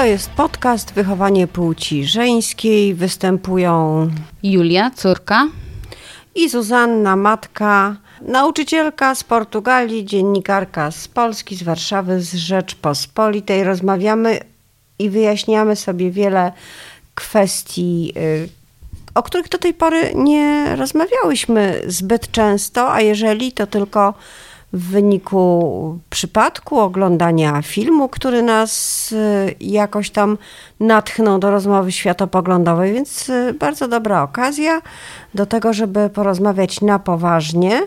To jest podcast Wychowanie Płci Żeńskiej. Występują Julia, córka. i Zuzanna, matka, nauczycielka z Portugalii, dziennikarka z Polski, z Warszawy, z Rzeczpospolitej. Rozmawiamy i wyjaśniamy sobie wiele kwestii, y, o których do tej pory nie rozmawiałyśmy zbyt często, a jeżeli to tylko w wyniku przypadku oglądania filmu, który nas y, jakoś tam natchnął do rozmowy światopoglądowej, więc y, bardzo dobra okazja do tego, żeby porozmawiać na poważnie.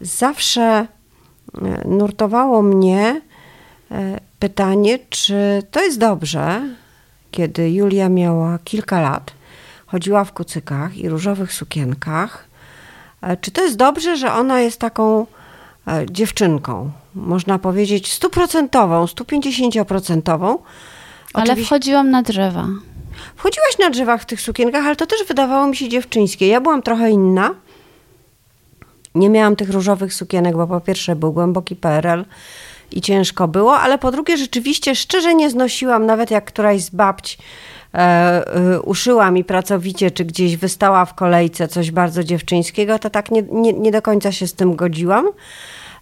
Zawsze y, nurtowało mnie pytanie, czy to jest dobrze, kiedy Julia miała kilka lat, chodziła w kucykach i różowych sukienkach. Czy to jest dobrze, że ona jest taką E, dziewczynką, można powiedzieć stuprocentową, 150%. Ale wchodziłam na drzewa. Wchodziłaś na drzewach w tych sukienkach, ale to też wydawało mi się dziewczyńskie. Ja byłam trochę inna. Nie miałam tych różowych sukienek, bo po pierwsze był głęboki PRL i ciężko było, ale po drugie rzeczywiście szczerze nie znosiłam, nawet jak któraś z babć e, e, uszyła mi pracowicie, czy gdzieś wystała w kolejce coś bardzo dziewczyńskiego, to tak nie, nie, nie do końca się z tym godziłam.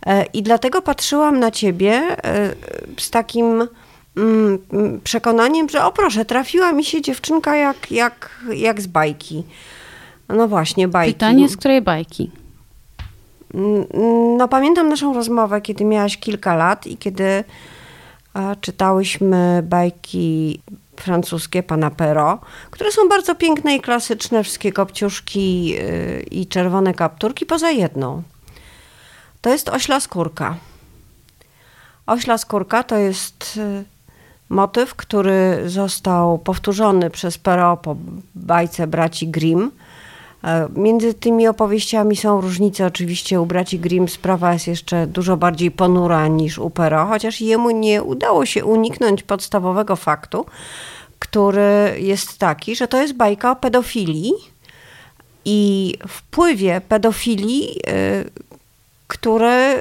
E, I dlatego patrzyłam na ciebie e, z takim mm, przekonaniem, że o proszę, trafiła mi się dziewczynka jak, jak, jak z bajki. No właśnie, bajki. Pytanie z której bajki? Mm, no pamiętam naszą rozmowę, kiedy miałaś kilka lat i kiedy czytałyśmy bajki francuskie pana Pero, które są bardzo piękne i klasyczne, wszystkie kopciuszki y, i czerwone kapturki, poza jedną. To jest ośla skórka. Ośla skórka to jest y, motyw, który został powtórzony przez Pero po bajce braci Grimm. E, między tymi opowieściami są różnice. Oczywiście u braci Grimm sprawa jest jeszcze dużo bardziej ponura niż u Pero, chociaż jemu nie udało się uniknąć podstawowego faktu, który jest taki, że to jest bajka o pedofilii i wpływie pedofilii y, które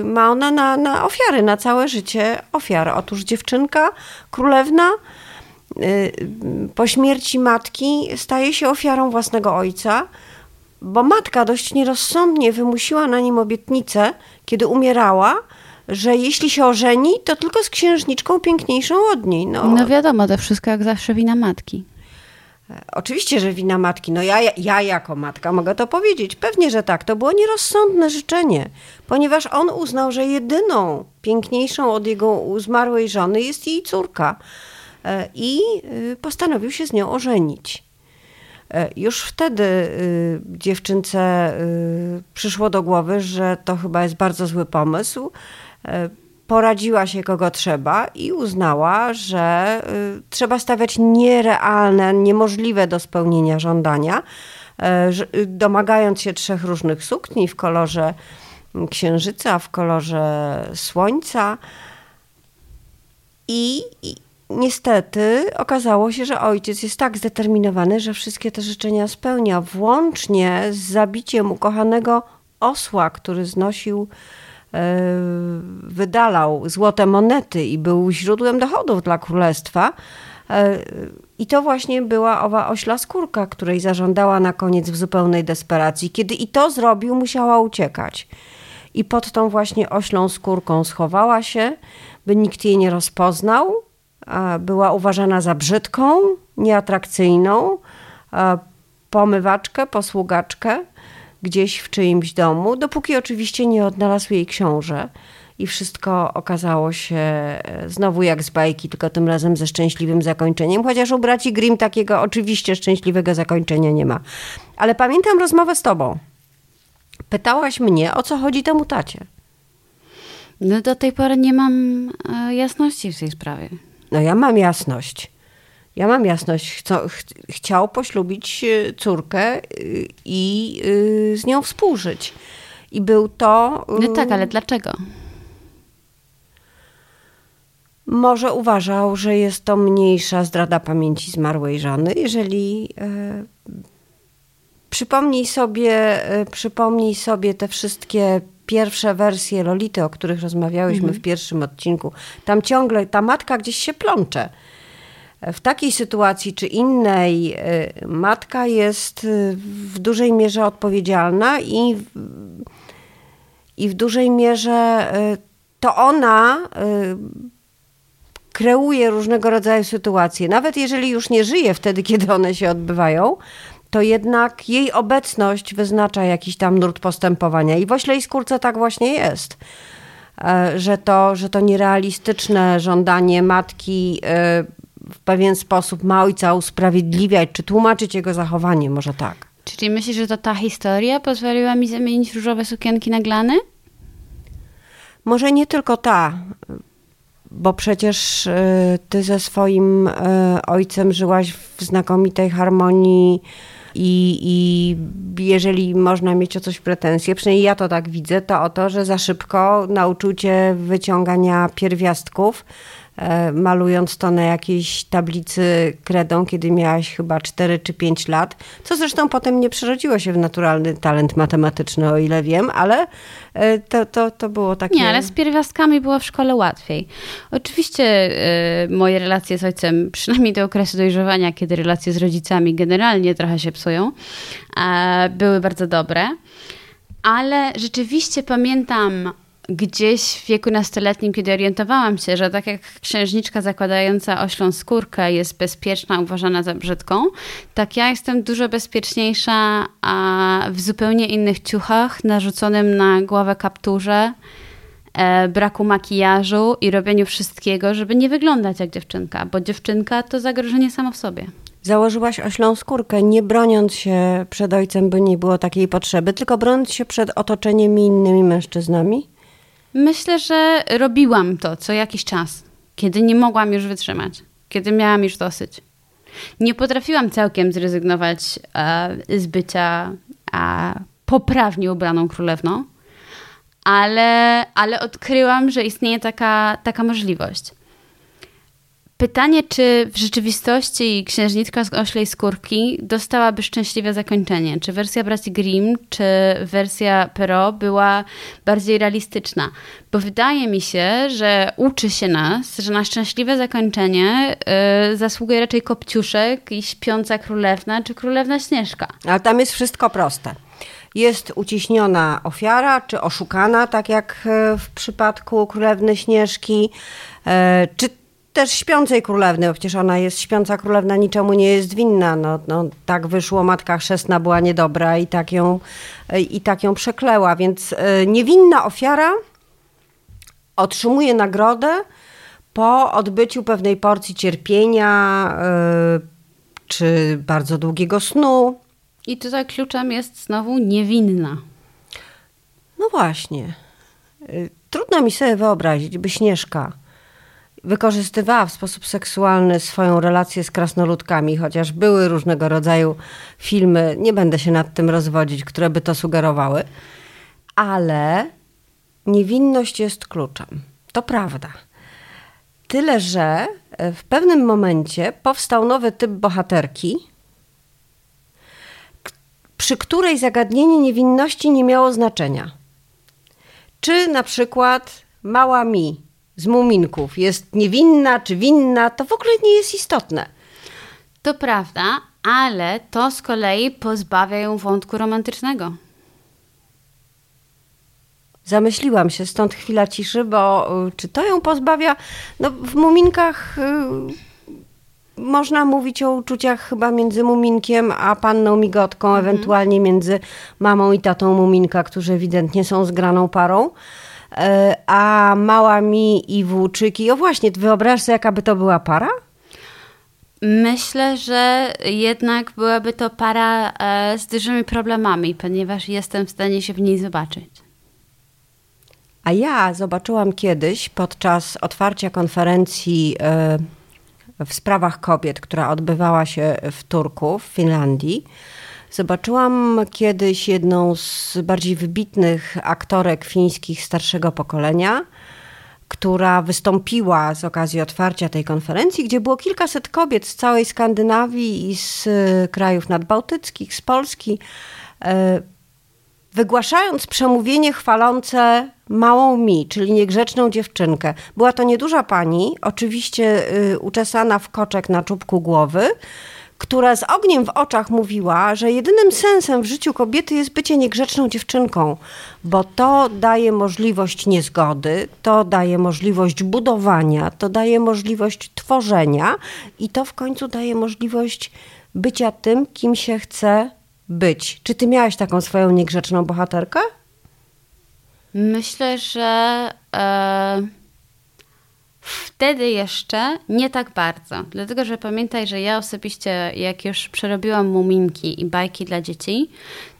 y, ma ona na, na ofiary, na całe życie ofiar. Otóż dziewczynka królewna y, po śmierci matki staje się ofiarą własnego ojca, bo matka dość nierozsądnie wymusiła na nim obietnicę, kiedy umierała, że jeśli się ożeni, to tylko z księżniczką piękniejszą od niej. No, no wiadomo, to wszystko jak zawsze wina matki. Oczywiście, że wina matki. No ja, ja jako matka mogę to powiedzieć. Pewnie, że tak. To było nierozsądne życzenie, ponieważ on uznał, że jedyną piękniejszą od jego zmarłej żony jest jej córka e, i y, postanowił się z nią ożenić. E, już wtedy dziewczynce przyszło do głowy, że to chyba jest bardzo zły pomysł e, poradziła się kogo trzeba i uznała, że y, trzeba stawiać nierealne, niemożliwe do spełnienia żądania, y, domagając się trzech różnych sukni w kolorze księżyca, w kolorze słońca. I, niestety okazało się, że ojciec jest tak zdeterminowany, że wszystkie te życzenia spełnia, włącznie z zabiciem ukochanego osła, który znosił E, wydalał złote monety i był źródłem dochodów dla królestwa. E, I to właśnie była owa ośla skórka, której zażądała na koniec w zupełnej desperacji. Kiedy i to zrobił, musiała uciekać. I pod tą właśnie oślą skórką schowała się, by nikt jej nie rozpoznał. Była uważana za brzydką, nieatrakcyjną, pomywaczkę, posługaczkę gdzieś w czyimś domu, dopóki oczywiście nie odnalazł jej książę. I wszystko okazało się e, znowu jak z bajki, tylko tym razem ze szczęśliwym zakończeniem. Chociaż u braci Grimm takiego oczywiście szczęśliwego zakończenia nie ma. Ale pamiętam rozmowę z tobą. Pytałaś mnie, o co chodzi temu tacie. No do tej pory nie mam e, jasności w tej sprawie. No ja mam jasność. Ja mam jasność, Chco, ch chciał poślubić e, córkę e, i y, z nią współżyć. I był to. Y, no tak, ale dlaczego? Może uważał, że jest to mniejsza zdrada pamięci zmarłej żony, jeżeli przypomnij sobie, przypomnij sobie te wszystkie pierwsze wersje Lolity, o których rozmawiałyśmy w pierwszym odcinku, tam ciągle ta matka gdzieś się plącze. W takiej sytuacji czy innej y, matka jest y, w dużej mierze odpowiedzialna i, i w dużej mierze y, to ona kreuje różnego rodzaju sytuacje. Nawet jeżeli już nie żyje wtedy, kiedy one się odbywają, to jednak jej obecność wyznacza jakiś tam nurt postępowania. I w Oślej Skórce tak właśnie jest. Że to, że to nierealistyczne żądanie matki w pewien sposób ma ojca usprawiedliwiać, czy tłumaczyć jego zachowanie, może tak. Czyli myślisz, że to ta historia pozwoliła mi zamienić różowe sukienki na glany? Może nie tylko ta, bo przecież y, ty ze swoim y, ojcem żyłaś w znakomitej harmonii i, i jeżeli można mieć o coś pretensje, przynajmniej ja to tak widzę, to o to, że za szybko nauczył cię wyciągania pierwiastków, malując to na jakiejś tablicy kredą, kiedy miałaś chyba 4 czy 5 lat, co zresztą potem nie przerodziło się w naturalny talent matematyczny, o ile wiem, ale e, to, to, to było takie... Nie, ale z pierwiastkami było w szkole łatwiej. Oczywiście y, moje relacje z ojcem, przynajmniej do okresu dojrzewania, kiedy relacje z rodzicami generalnie trochę się psują, były bardzo dobre. Ale rzeczywiście pamiętam gdzieś w wieku nastoletnim, kiedy orientowałam się, że tak jak księżniczka zakładająca oślą skórkę jest bezpieczna, uważana za brzydką, tak ja jestem dużo bezpieczniejsza a w zupełnie innych ciuchach, narzuconym na głowę kapturze, e, braku makijażu i robieniu wszystkiego, żeby nie wyglądać jak dziewczynka, bo dziewczynka to zagrożenie samo w sobie. Założyłaś oślą skórkę, nie broniąc się przed ojcem, by nie było takiej potrzeby, tylko broniąc się przed otoczeniem i innymi mężczyznami? Myślę, że robiłam to co jakiś czas, kiedy nie mogłam już wytrzymać, kiedy miałam już dosyć. Nie potrafiłam całkiem zrezygnować e, z bycia e, poprawnie ubraną królewną, ale, ale odkryłam, że istnieje taka, taka możliwość. Pytanie, czy w rzeczywistości księżniczka z oślej skórki dostałaby szczęśliwe zakończenie? Czy wersja braci Grimm, czy wersja Perrault była bardziej realistyczna? Bo wydaje mi się, że uczy się nas, że na szczęśliwe zakończenie yy, zasługuje raczej Kopciuszek i Śpiąca Królewna, czy Królewna Śnieżka. Ale tam jest wszystko proste jest uciśniona ofiara, czy oszukana, tak jak e, w przypadku królewny Śnieżki, e, czy też śpiącej królewny, bo przecież ona jest śpiąca królewna, niczemu nie jest winna. No, no, tak wyszło, matka chrzestna była niedobra i tak ją, i tak ją przekleła. Więc e, niewinna ofiara otrzymuje nagrodę po odbyciu pewnej porcji cierpienia e, czy bardzo długiego snu. I tutaj kluczem jest znowu niewinna. No właśnie. E, trudno mi sobie wyobrazić, by Śnieżka wykorzystywała w sposób seksualny swoją relację z krasnoludkami, chociaż były różnego rodzaju filmy, nie będę się nad tym rozwodzić, które by to sugerowały, ale niewinność jest kluczem. To prawda. Tyle, że w pewnym momencie powstał nowy typ bohaterki, przy której zagadnienie niewinności nie miało znaczenia. Czy na przykład mała mi z muminków jest niewinna czy winna, to w ogóle nie jest istotne. To prawda, ale to z kolei pozbawia ją wątku romantycznego. Zamyśliłam się, stąd chwila ciszy, bo y, czy to ją pozbawia? No, w muminkach y, można mówić o uczuciach chyba między muminkiem a panną migotką, mhm. ewentualnie między mamą i tatą muminka, którzy ewidentnie są zgraną parą. E, a mała mi i włóczyki. O właśnie, wyobraź sobie, jaka by to była para? Myślę, że jednak byłaby to para e, z dużymi problemami, ponieważ jestem w stanie się w niej zobaczyć. A ja zobaczyłam kiedyś podczas otwarcia konferencji e, w sprawach kobiet, która odbywała się w Turku, w Finlandii. Zobaczyłam kiedyś jedną z bardziej wybitnych aktorek fińskich starszego pokolenia, która wystąpiła z okazji otwarcia tej konferencji, gdzie było kilkaset kobiet z całej Skandynawii i z krajów nadbałtyckich, z Polski. E, wygłaszając przemówienie chwalące małą mi, czyli niegrzeczną dziewczynkę. Była to nieduża pani, oczywiście y, uczesana w koczek na czubku głowy, która z ogniem w oczach mówiła, że jedynym sensem w życiu kobiety jest bycie niegrzeczną dziewczynką, bo to daje możliwość niezgody, to daje możliwość budowania, to daje możliwość tworzenia i to w końcu daje możliwość bycia tym, kim się chce być. Czy ty miałaś taką swoją niegrzeczną bohaterkę? Myślę, że e, wtedy jeszcze nie tak bardzo. Dlatego, że pamiętaj, że ja osobiście, jak już przerobiłam muminki i bajki dla dzieci,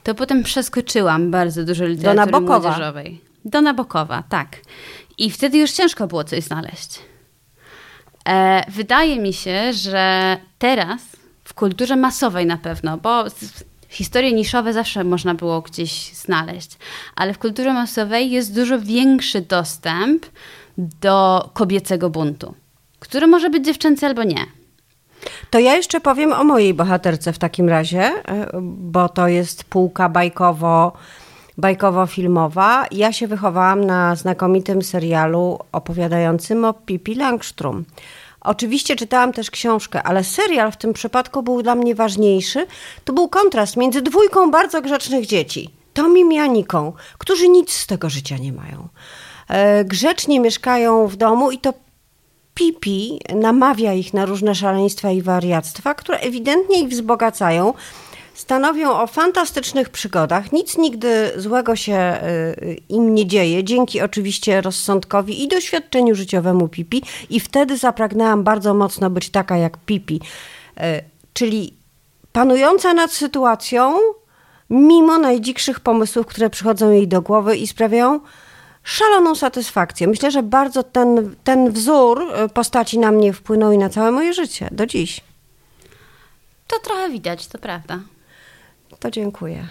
to potem przeskoczyłam bardzo dużo literatury Do Nabokowa. młodzieżowej. Do Nabokowa, tak. I wtedy już ciężko było coś znaleźć. E, wydaje mi się, że teraz w kulturze masowej na pewno, bo historie niszowe zawsze można było gdzieś znaleźć, ale w kulturze masowej jest dużo większy dostęp do kobiecego buntu, który może być dziewczęcy albo nie. To ja jeszcze powiem o mojej bohaterce w takim razie, e, bo to jest półka bajkowo, bajkowo-filmowa. Ja się wychowałam na znakomitym serialu opowiadającym o Pippi Langstrom. Oczywiście czytałam też książkę, ale serial w tym przypadku był dla mnie ważniejszy. To był kontrast między dwójką bardzo grzecznych dzieci, Tomim i Aniką, którzy nic z tego życia nie mają. E, grzecznie mieszkają w domu i to Pipi namawia ich na różne szaleństwa i wariactwa, które ewidentnie ich wzbogacają, stanowią o fantastycznych przygodach. Nic nigdy złego się y, im nie dzieje, dzięki oczywiście rozsądkowi i doświadczeniu życiowemu Pipi. I wtedy zapragnęłam bardzo mocno być taka jak Pipi, y, czyli panująca nad sytuacją, mimo najdzikszych pomysłów, które przychodzą jej do głowy i sprawiają szaloną satysfakcję. Myślę, że bardzo ten, ten wzór y, postaci na mnie wpłynął i na całe moje życie, do dziś. To trochę widać, to prawda. To dziękuję.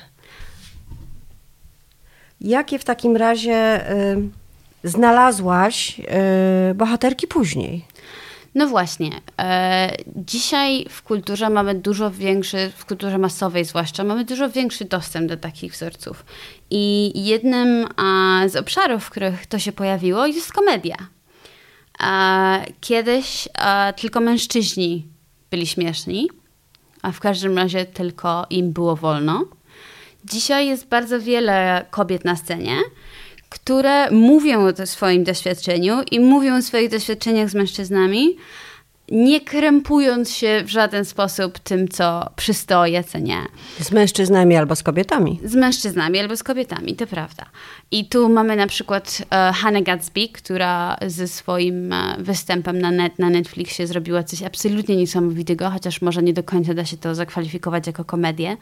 Jakie w takim razie y, znalazłaś y, bohaterki później? No właśnie. E, dzisiaj w kulturze mamy dużo większy, w kulturze masowej zwłaszcza, mamy dużo większy dostęp do takich wzorców. I jednym a, z obszarów, w których to się pojawiło, jest komedia. A, kiedyś a, tylko mężczyźni byli śmieszni, a w każdym razie tylko im było wolno. Dzisiaj jest bardzo wiele kobiet na scenie, które mówią o swoim doświadczeniu i mówią o swoich doświadczeniach z mężczyznami, nie krępując się w żaden sposób tym, co przystoje, co nie. Z mężczyznami albo z kobietami. Z mężczyznami albo z kobietami, to prawda. I tu mamy na przykład e, Hannah Gadsby, która ze swoim e, występem na, net, na Netflixie zrobiła coś absolutnie niesamowitego, chociaż może nie do końca da się to zakwalifikować jako komedię,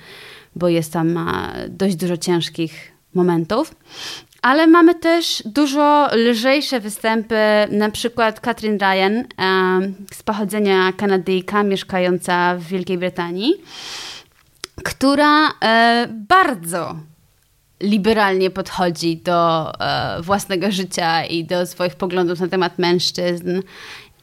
bo jest tam e, dość dużo ciężkich momentów. Ale mamy też dużo lżejsze występy, na przykład Katrin Ryan z pochodzenia Kanadyjka, mieszkająca w Wielkiej Brytanii, która e, bardzo liberalnie podchodzi do e, własnego życia i do swoich poglądów na temat mężczyzn.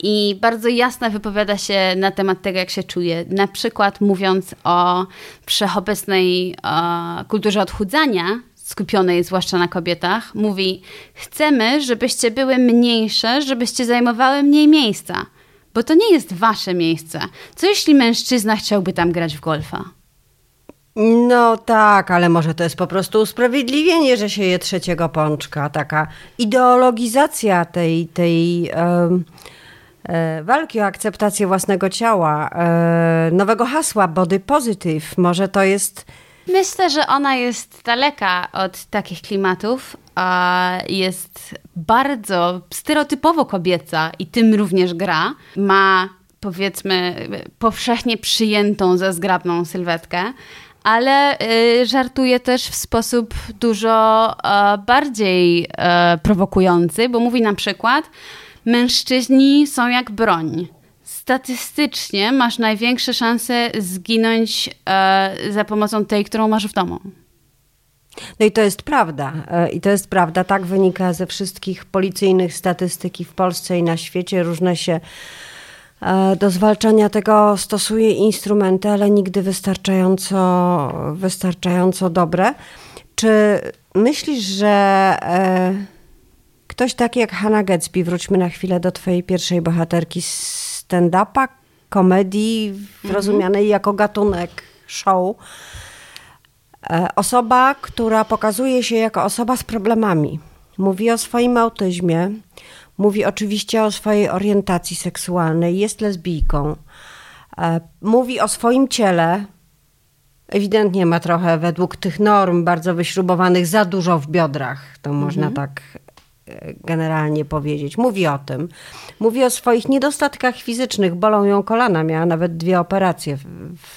I bardzo jasno wypowiada się na temat tego, jak się czuje. Na przykład mówiąc o wszechobecnej e, kulturze odchudzania, skupionej zwłaszcza na kobietach, mówi: Chcemy, żebyście były mniejsze, żebyście zajmowały mniej miejsca, bo to nie jest wasze miejsce. Co jeśli mężczyzna chciałby tam grać w golfa? No tak, ale może to jest po prostu usprawiedliwienie, że się je trzeciego pączka. Taka ideologizacja tej, tej e, walki o akceptację własnego ciała, e, nowego hasła body positive. Może to jest Myślę, że ona jest daleka od takich klimatów, a jest bardzo stereotypowo kobieca i tym również gra. Ma powiedzmy powszechnie przyjętą za zgrabną sylwetkę, ale y, żartuje też w sposób dużo y, bardziej y, prowokujący, bo mówi na przykład: Mężczyźni są jak broń statystycznie masz największe szanse zginąć e, za pomocą tej, którą masz w domu. No i to jest prawda. E, I to jest prawda. Tak wynika ze wszystkich policyjnych statystyk w Polsce i na świecie. Różne się e, do zwalczania tego stosuje instrumenty, ale nigdy wystarczająco, wystarczająco dobre. Czy myślisz, że e, ktoś taki jak Hannah Gatsby, wróćmy na chwilę do twojej pierwszej bohaterki stand-upa, komedii mhm. rozumianej jako gatunek show, e, osoba, która pokazuje się jako osoba z problemami, mówi o swoim autyzmie, mówi oczywiście o swojej orientacji seksualnej, jest lesbijką, e, mówi o swoim ciele, ewidentnie ma trochę według tych norm bardzo wyśrubowanych za dużo w biodrach, to mhm. można tak generalnie powiedzieć. Mówi o tym. Mówi o swoich niedostatkach fizycznych. Bolą ją kolana. Miała nawet dwie operacje w, w,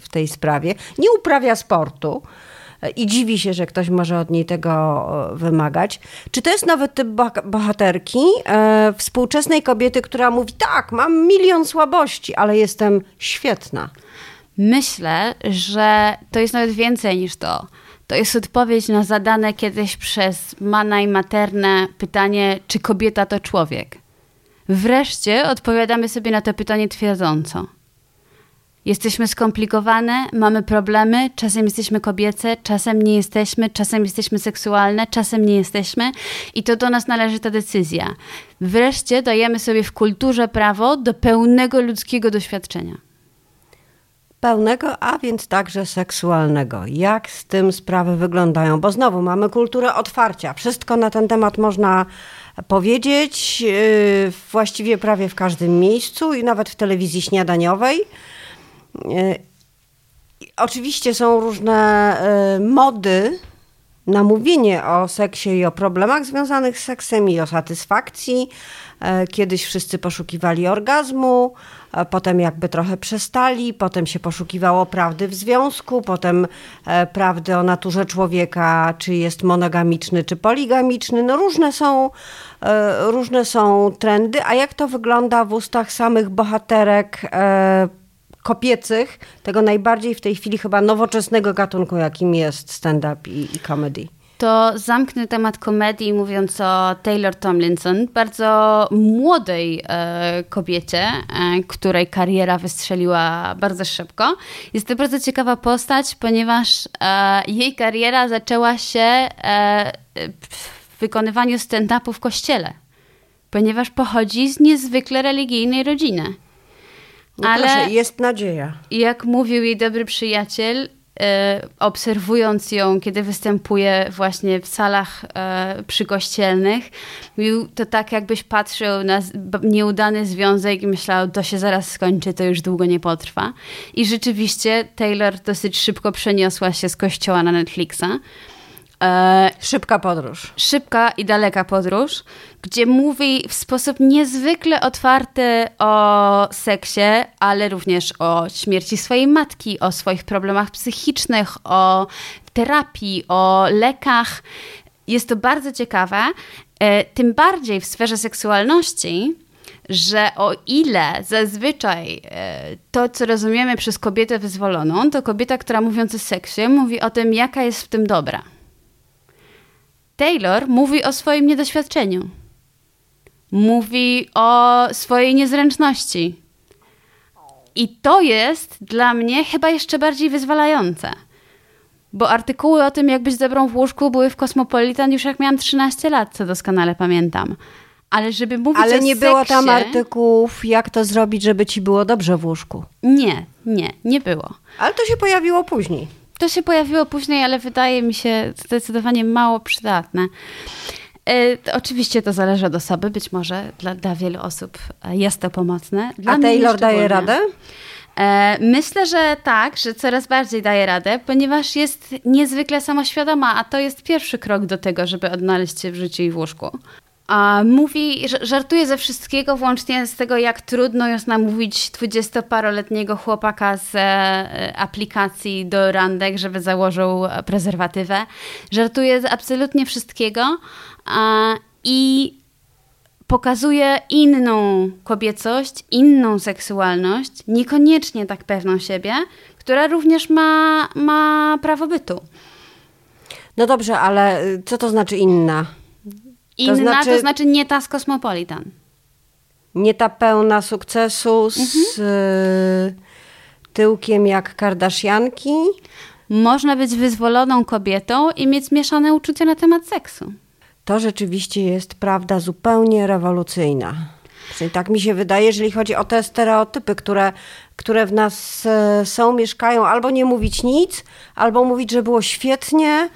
w tej sprawie. Nie uprawia sportu e, i dziwi się, że ktoś może od niej tego e, wymagać. Czy to jest nowy typ bohaterki e, współczesnej kobiety, która mówi: Tak, mam milion słabości, ale jestem świetna? Myślę, że to jest nawet więcej niż to. To jest odpowiedź na zadane kiedyś przez Mana i Materne pytanie, czy kobieta to człowiek. Wreszcie odpowiadamy sobie na to pytanie twierdząco. Jesteśmy skomplikowane, mamy problemy, czasem jesteśmy kobiece, czasem nie jesteśmy, czasem jesteśmy seksualne, czasem nie jesteśmy i to do nas należy ta decyzja. Wreszcie dajemy sobie w kulturze prawo do pełnego ludzkiego doświadczenia pełnego, a więc także seksualnego. Jak z tym sprawy wyglądają? Bo znowu mamy kulturę otwarcia. Wszystko na ten temat można powiedzieć yy, właściwie prawie w każdym miejscu i nawet w telewizji śniadaniowej. Yy, oczywiście są różne yy, mody na mówienie o seksie i o problemach związanych z seksem i o satysfakcji. Kiedyś wszyscy poszukiwali orgazmu, potem jakby trochę przestali, potem się poszukiwało prawdy w związku, potem e, prawdy o naturze człowieka, czy jest monogamiczny, czy poligamiczny. No różne są, e, różne są trendy, a jak to wygląda w ustach samych bohaterek e, kopiecych, tego najbardziej w tej chwili chyba nowoczesnego gatunku, jakim jest stand-up i, i comedy? To zamknę temat komedii mówiąc o Taylor Tomlinson, bardzo młodej e, kobiecie, e, której kariera wystrzeliła bardzo szybko. Jest to bardzo ciekawa postać, ponieważ e, jej kariera zaczęła się e, w wykonywaniu stand-upu w kościele, ponieważ pochodzi z niezwykle religijnej rodziny. No Ale proszę, jest nadzieja. Jak mówił jej dobry przyjaciel, obserwując ją, kiedy występuje właśnie w salach e, przykościelnych, mówił to tak, jakbyś patrzył na nieudany związek i myślał, to się zaraz skończy, to już długo nie potrwa. I rzeczywiście Taylor dosyć szybko przeniosła się z kościoła na Netflixa. E, szybka podróż. Szybka i daleka podróż, gdzie mówi w sposób niezwykle otwarty o seksie, ale również o śmierci swojej matki, o swoich problemach psychicznych, o terapii, o lekach. Jest to bardzo ciekawe, e, tym bardziej w sferze seksualności, że o ile zazwyczaj e, to, co rozumiemy przez kobietę wyzwoloną, to kobieta, która mówiąc o seksie, mówi o tym, jaka jest w tym dobra Taylor mówi o swoim niedoświadczeniu. Mówi o swojej niezręczności. I to jest dla mnie chyba jeszcze bardziej wyzwalające. Bo artykuły o tym, jak być dobrą w łóżku, były w Cosmopolitan już jak miałam 13 lat, co doskonale pamiętam. Ale żeby mówić Ale nie seksie, było tam artykułów, jak to zrobić, żeby ci było dobrze w łóżku. Nie, nie, nie było. Ale to się pojawiło później. To się pojawiło później, ale wydaje mi się zdecydowanie mało przydatne. E, oczywiście to zależy od osoby, być może dla, dla wielu osób jest to pomocne. Dla A Taylor daje radę? E, myślę, że tak, że coraz bardziej daje radę, ponieważ jest niezwykle samoświadoma, a to jest pierwszy krok do tego, żeby odnaleźć się w życiu i w łóżku. A mówi, żartuje ze wszystkiego, włącznie z tego, jak trudno jest namówić dwudziestoparoletniego chłopaka z e, aplikacji do randek, żeby założył prezerwatywę. Żartuje z absolutnie wszystkiego i pokazuje inną kobiecość, inną seksualność, niekoniecznie tak pewną siebie, która również ma, ma prawo bytu. No dobrze, ale co to znaczy inna? Inna to znaczy, to znaczy nie ta z Cosmopolitan. Nie ta pełna sukcesu z mhm. tyłkiem jak Kardashianki? można być wyzwoloną kobietą i mieć mieszane uczucia na temat seksu. To rzeczywiście jest prawda zupełnie rewolucyjna. Czyli tak mi się wydaje, jeżeli chodzi o te stereotypy, które, które w nas e, są, mieszkają, albo nie mówić nic, albo mówić, że było świetnie,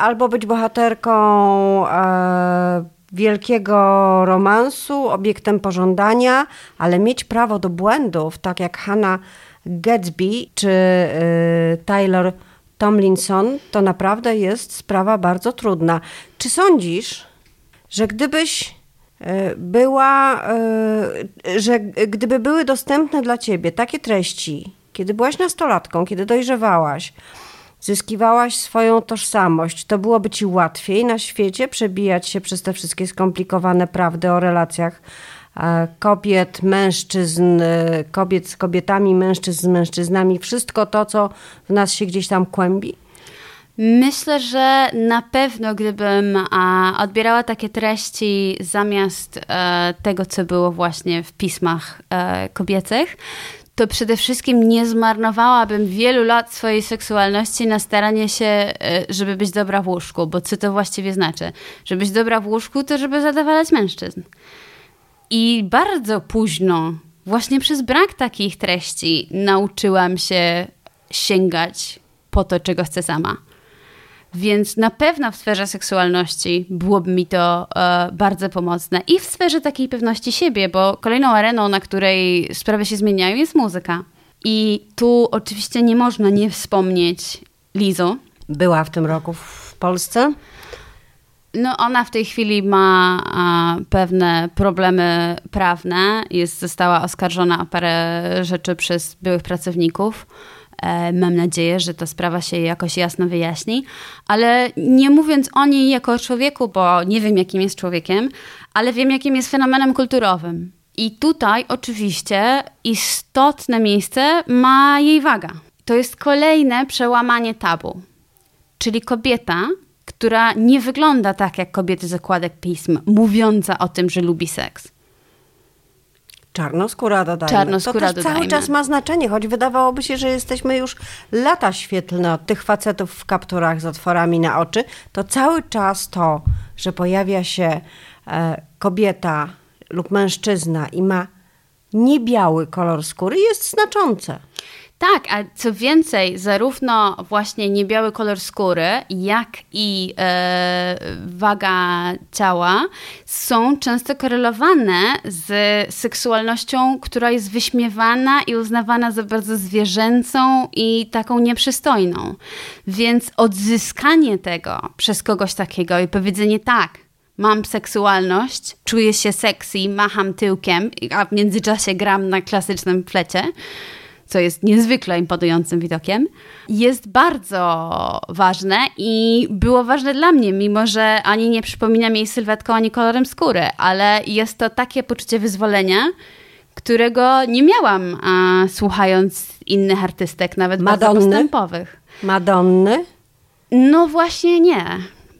albo być bohaterką e, wielkiego romansu, obiektem pożądania, ale mieć prawo do błędów, tak jak Hannah Gatsby czy Taylor Tomlinson, to naprawdę jest sprawa bardzo trudna. Czy sądzisz, że gdybyś e, była, e, że gdyby były dostępne dla ciebie takie treści, kiedy byłaś nastolatką, kiedy dojrzewałaś, zyskiwałaś swoją tożsamość, to byłoby ci łatwiej na świecie przebijać się przez te wszystkie skomplikowane prawdy o relacjach e, kobiet, mężczyzn, kobiet z kobietami, mężczyzn z mężczyznami, wszystko to, co w nas się gdzieś tam kłębi? Myślę, że na pewno gdybym odbierała takie treści zamiast e, tego, co było właśnie w pismach e, kobiecych, to przede wszystkim nie zmarnowałabym wielu lat swojej seksualności na staranie się, e, żeby być dobra w łóżku, bo co to właściwie znaczy? Żeby być dobra w łóżku, to żeby zadowalać mężczyzn. I bardzo późno, właśnie przez brak takich treści, nauczyłam się sięgać po to, czego chcę sama. Więc na pewno w sferze seksualności byłoby mi to e, bardzo pomocne. I w sferze takiej pewności siebie, bo kolejną areną, na której sprawy się zmieniają, jest muzyka. I tu oczywiście nie można nie wspomnieć Lizo. Była w tym roku w Polsce? No, ona w tej chwili ma a, pewne problemy prawne. Jest, została oskarżona o parę rzeczy przez byłych pracowników. E, mam nadzieję, że ta sprawa się jakoś jasno wyjaśni, ale nie mówiąc o niej jako człowieku, bo nie wiem, jakim jest człowiekiem, ale wiem, jakim jest fenomenem kulturowym. I tutaj oczywiście istotne miejsce ma jej waga. To jest kolejne przełamanie tabu. Czyli kobieta, która nie wygląda tak jak kobiety zakładek pism, mówiąca o tym, że lubi seks. Czarnoskóra dodajmy. Czarnoskóra to też dodajmy. cały czas ma znaczenie, choć wydawałoby się, że jesteśmy już lata świetlne od tych facetów w kapturach z otworami na oczy. To cały czas to, że pojawia się e, kobieta lub mężczyzna i ma niebiały kolor skóry jest znaczące. Tak, a co więcej, zarówno właśnie niebiały kolor skóry, jak i e, waga ciała są często korelowane z seksualnością, która jest wyśmiewana i uznawana za bardzo zwierzęcą i taką nieprzystojną. Więc odzyskanie tego przez kogoś takiego i powiedzenie tak, mam seksualność, czuję się sexy, macham tyłkiem, a w międzyczasie gram na klasycznym flecie, co jest niezwykle imponującym widokiem, jest bardzo ważne i było ważne dla mnie, mimo że ani nie przypominam jej sylwetką, ani kolorem skóry, ale jest to takie poczucie wyzwolenia, którego nie miałam a, słuchając innych artystek, nawet Madonny? bardzo postępowych. Madonny? No właśnie nie,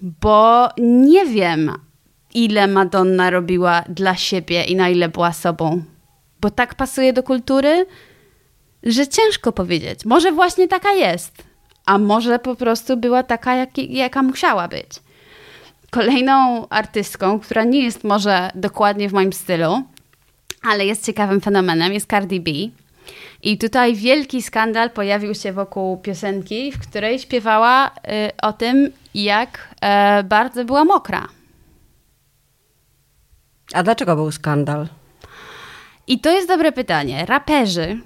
bo nie wiem, ile Madonna robiła dla siebie i na ile była sobą. Bo tak pasuje do kultury, że ciężko powiedzieć. Może właśnie taka jest, a może po prostu była taka, jak, jaka musiała być. Kolejną artystką, która nie jest może dokładnie w moim stylu, ale jest ciekawym fenomenem, jest Cardi B. I tutaj wielki skandal pojawił się wokół piosenki, w której śpiewała y, o tym, jak y, bardzo była mokra. A dlaczego był skandal? I to jest dobre pytanie. Raperzy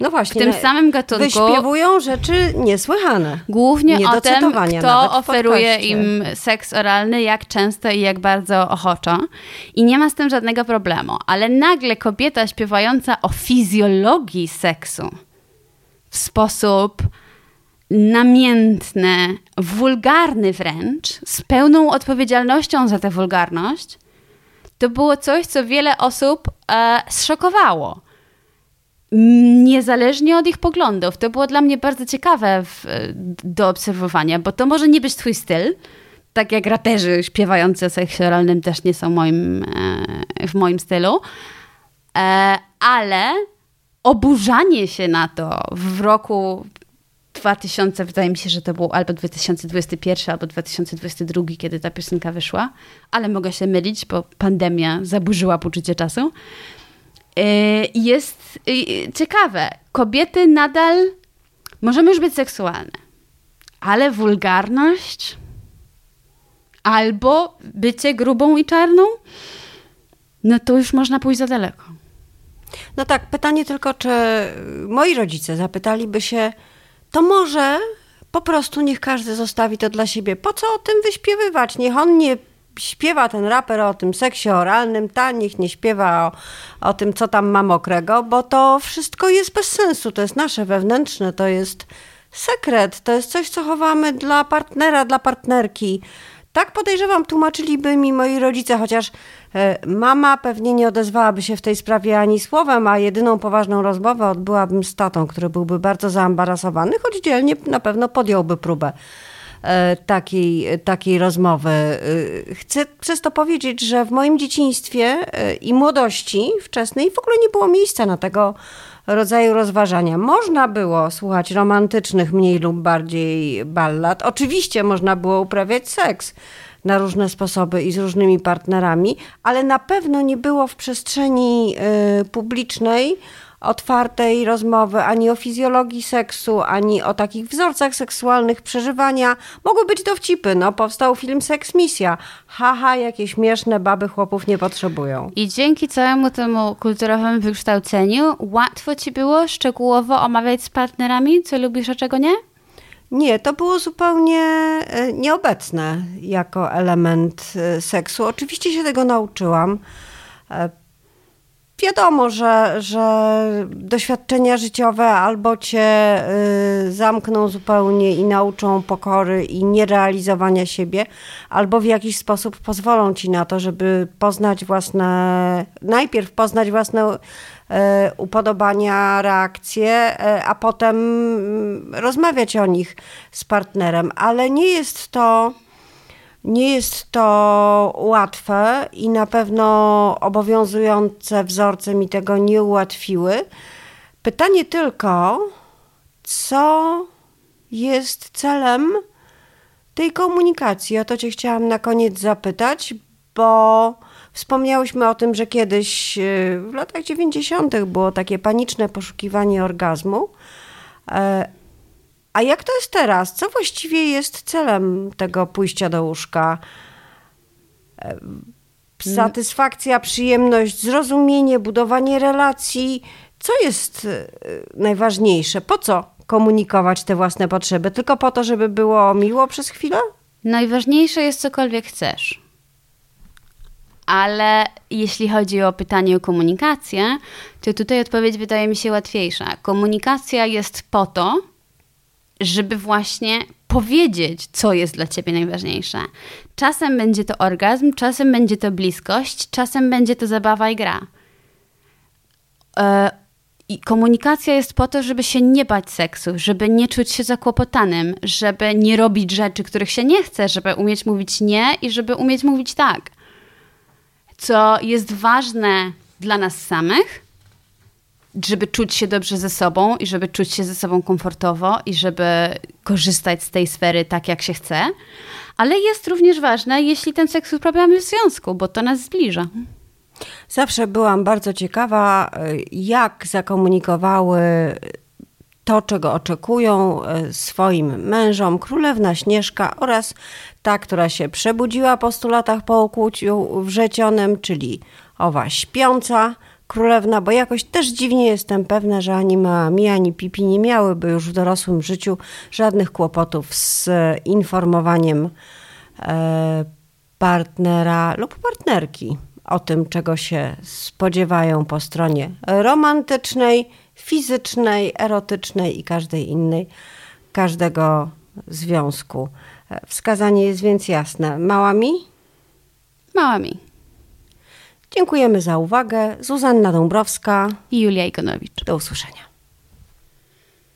no właśnie. W tym samym gatunku. Wyśpiewują rzeczy niesłychane. Głównie o tym, kto oferuje im seks oralny, jak często i jak bardzo ochoczo. I nie ma z tym żadnego problemu. Ale nagle kobieta śpiewająca o fizjologii seksu w sposób namiętny, wulgarny wręcz, z pełną odpowiedzialnością za tę wulgarność, to było coś, co wiele osób e, zszokowało niezależnie od ich poglądów. To było dla mnie bardzo ciekawe w, do obserwowania, bo to może nie być twój styl, tak jak raperzy śpiewający o seksie oralnym też nie są moim, e, w moim stylu, e, ale oburzanie się na to w roku 2000, wydaje mi się, że to było albo 2021, albo 2022, kiedy ta piosenka wyszła, ale mogę się mylić, bo pandemia zaburzyła poczucie czasu. Yy, jest yy, ciekawe. Kobiety nadal możemy już być seksualne, ale wulgarność albo bycie grubą i czarną, no to już można pójść za daleko. No tak, pytanie tylko, czy moi rodzice zapytaliby się, to może po prostu niech każdy zostawi to dla siebie. Po co o tym wyśpiewywać? Niech on nie śpiewa ten raper o tym seksie oralnym, ta niech nie śpiewa o, o tym, co tam ma mokrego, bo to wszystko jest bez sensu. To jest nasze wewnętrzne, to jest sekret, to jest coś, co chowamy dla partnera, dla partnerki. Tak podejrzewam, tłumaczyliby mi moi rodzice, chociaż e, mama pewnie nie odezwałaby się w tej sprawie ani słowem, a jedyną poważną rozmowę odbyłabym z tatą, który byłby bardzo zaambarasowany, choć dzielnie na pewno podjąłby próbę takiej, takiej rozmowy. E, chcę przez to powiedzieć, że w moim dzieciństwie i młodości wczesnej w ogóle nie było miejsca na tego rodzaju rozważania. Można było słuchać romantycznych, mniej lub bardziej ballad. Oczywiście można było uprawiać seks na różne sposoby i z różnymi partnerami, ale na pewno nie było w przestrzeni publicznej otwartej rozmowy ani o fizjologii seksu, ani o takich wzorcach seksualnych przeżywania. Mogły być dowcipy, no powstał film Seks Misja. Haha, jakie śmieszne baby chłopów nie potrzebują. I dzięki całemu temu kulturowemu wykształceniu łatwo ci było szczegółowo omawiać z partnerami, co lubisz, a czego nie? Nie, to było zupełnie e, nieobecne jako element e, seksu. Oczywiście się tego nauczyłam e, wiadomo, że, że doświadczenia życiowe albo cię y, zamkną zupełnie i nauczą pokory i nierealizowania siebie, albo w jakiś sposób pozwolą ci na to, żeby poznać własne, najpierw poznać własne y, upodobania, reakcje, y, a potem rozmawiać o nich z partnerem. Ale nie jest to nie jest to łatwe i na pewno obowiązujące wzorce mi tego nie ułatwiły. Pytanie tylko, co jest celem tej komunikacji? O to Cię chciałam na koniec zapytać, bo wspomniałyśmy o tym, że kiedyś y, w latach 90. było takie paniczne poszukiwanie orgazmu. A jak to jest teraz? Co właściwie jest celem tego pójścia do łóżka? Satysfakcja, przyjemność, zrozumienie, budowanie relacji. Co jest e, najważniejsze? Po co komunikować te własne potrzeby? Tylko po to, żeby było miło przez chwilę? Najważniejsze jest cokolwiek chcesz. Ale jeśli chodzi o pytanie o komunikację, to tutaj odpowiedź wydaje mi się łatwiejsza. Komunikacja jest po to, żeby właśnie powiedzieć, co jest dla ciebie najważniejsze. Czasem będzie to orgazm, czasem będzie to bliskość, czasem będzie to zabawa i gra. E, I komunikacja jest po to, żeby się nie bać seksu, żeby nie czuć się zakłopotanym, żeby nie robić rzeczy, których się nie chce, żeby umieć mówić nie i żeby umieć mówić tak. Co jest ważne dla nas samych, żeby czuć się dobrze ze sobą i żeby czuć się ze sobą komfortowo i żeby korzystać z tej sfery tak, jak się chce. Ale jest również ważne, jeśli ten seks uprawiamy w związku, bo to nas zbliża. Zawsze byłam bardzo ciekawa, jak zakomunikowały to, czego oczekują e, swoim mężom królewna Śnieżka oraz ta, która się przebudziła po stu latach po ukłuciu wrzecionym, czyli owa śpiąca, królewna, bo jakoś też dziwnie jestem pewna, że ani Mami, ani Pipi nie miałyby już w dorosłym życiu żadnych kłopotów z informowaniem e, partnera lub partnerki o tym, czego się spodziewają po stronie romantycznej, fizycznej, erotycznej i każdej innej, każdego związku. E, wskazanie jest więc jasne. Mała mi? Mała mi. Dziękujemy za uwagę. Zuzanna Dąbrowska i Julia Ikonowicz. Do usłyszenia.